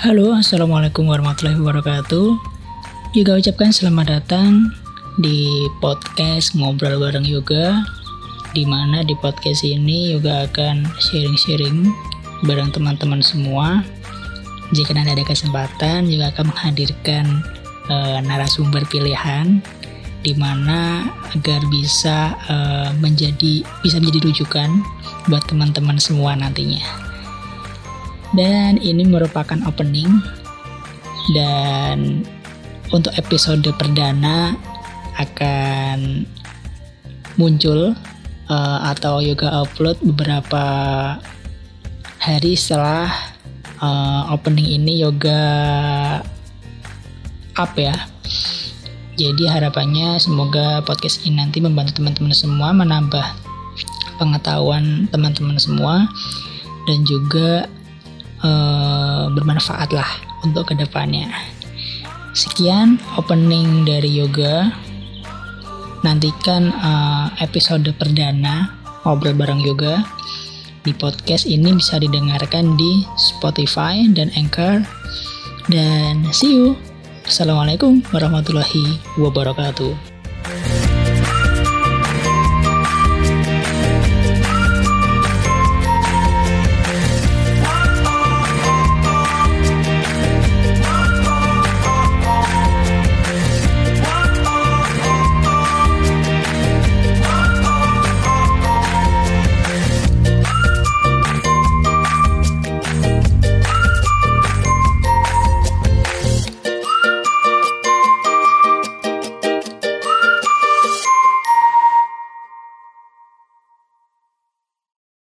Halo, Assalamualaikum warahmatullahi wabarakatuh. Juga ucapkan selamat datang di podcast Ngobrol Bareng Yoga, di mana di podcast ini Yoga akan sharing-sharing bareng teman-teman semua. Jika nanti ada kesempatan, juga akan menghadirkan uh, narasumber pilihan di mana agar bisa uh, menjadi bisa menjadi rujukan buat teman-teman semua nantinya. Dan ini merupakan opening. Dan untuk episode perdana akan muncul uh, atau yoga upload beberapa hari setelah uh, opening ini yoga up ya. Jadi harapannya semoga podcast ini nanti membantu teman-teman semua menambah pengetahuan teman-teman semua dan juga uh, bermanfaat lah untuk ke depannya. Sekian opening dari yoga. Nantikan uh, episode perdana ngobrol bareng yoga di podcast ini bisa didengarkan di Spotify dan Anchor. Dan see you. Assalamualaikum warahmatullahi wabarakatuh.